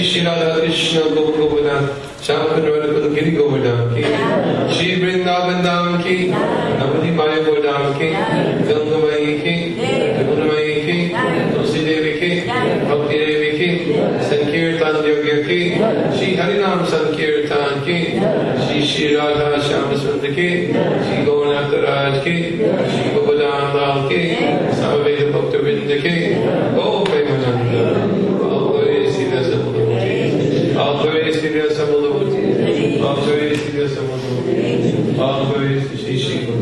Ki Shri Shri Radha Krishna Gaur Govardhan Shankar Giri Govardhan Ki Shri Vrindavan Dham Ki Navadi Maya Govardhan Ki Ganga Mai Ki Yamuna Mai Ki Tulsi Devi Ki Bhakti Devi Ki Sankirtan Yogya Ki Shri Harinam Sankirtan Ki Shri Shri Radha Shyam Sundar Ki Shri Gaurnath Raj Ki Shri Govardhan Lal Ki Samaveda Bhakta Vrinda Авторе себе самому, авторе священнику.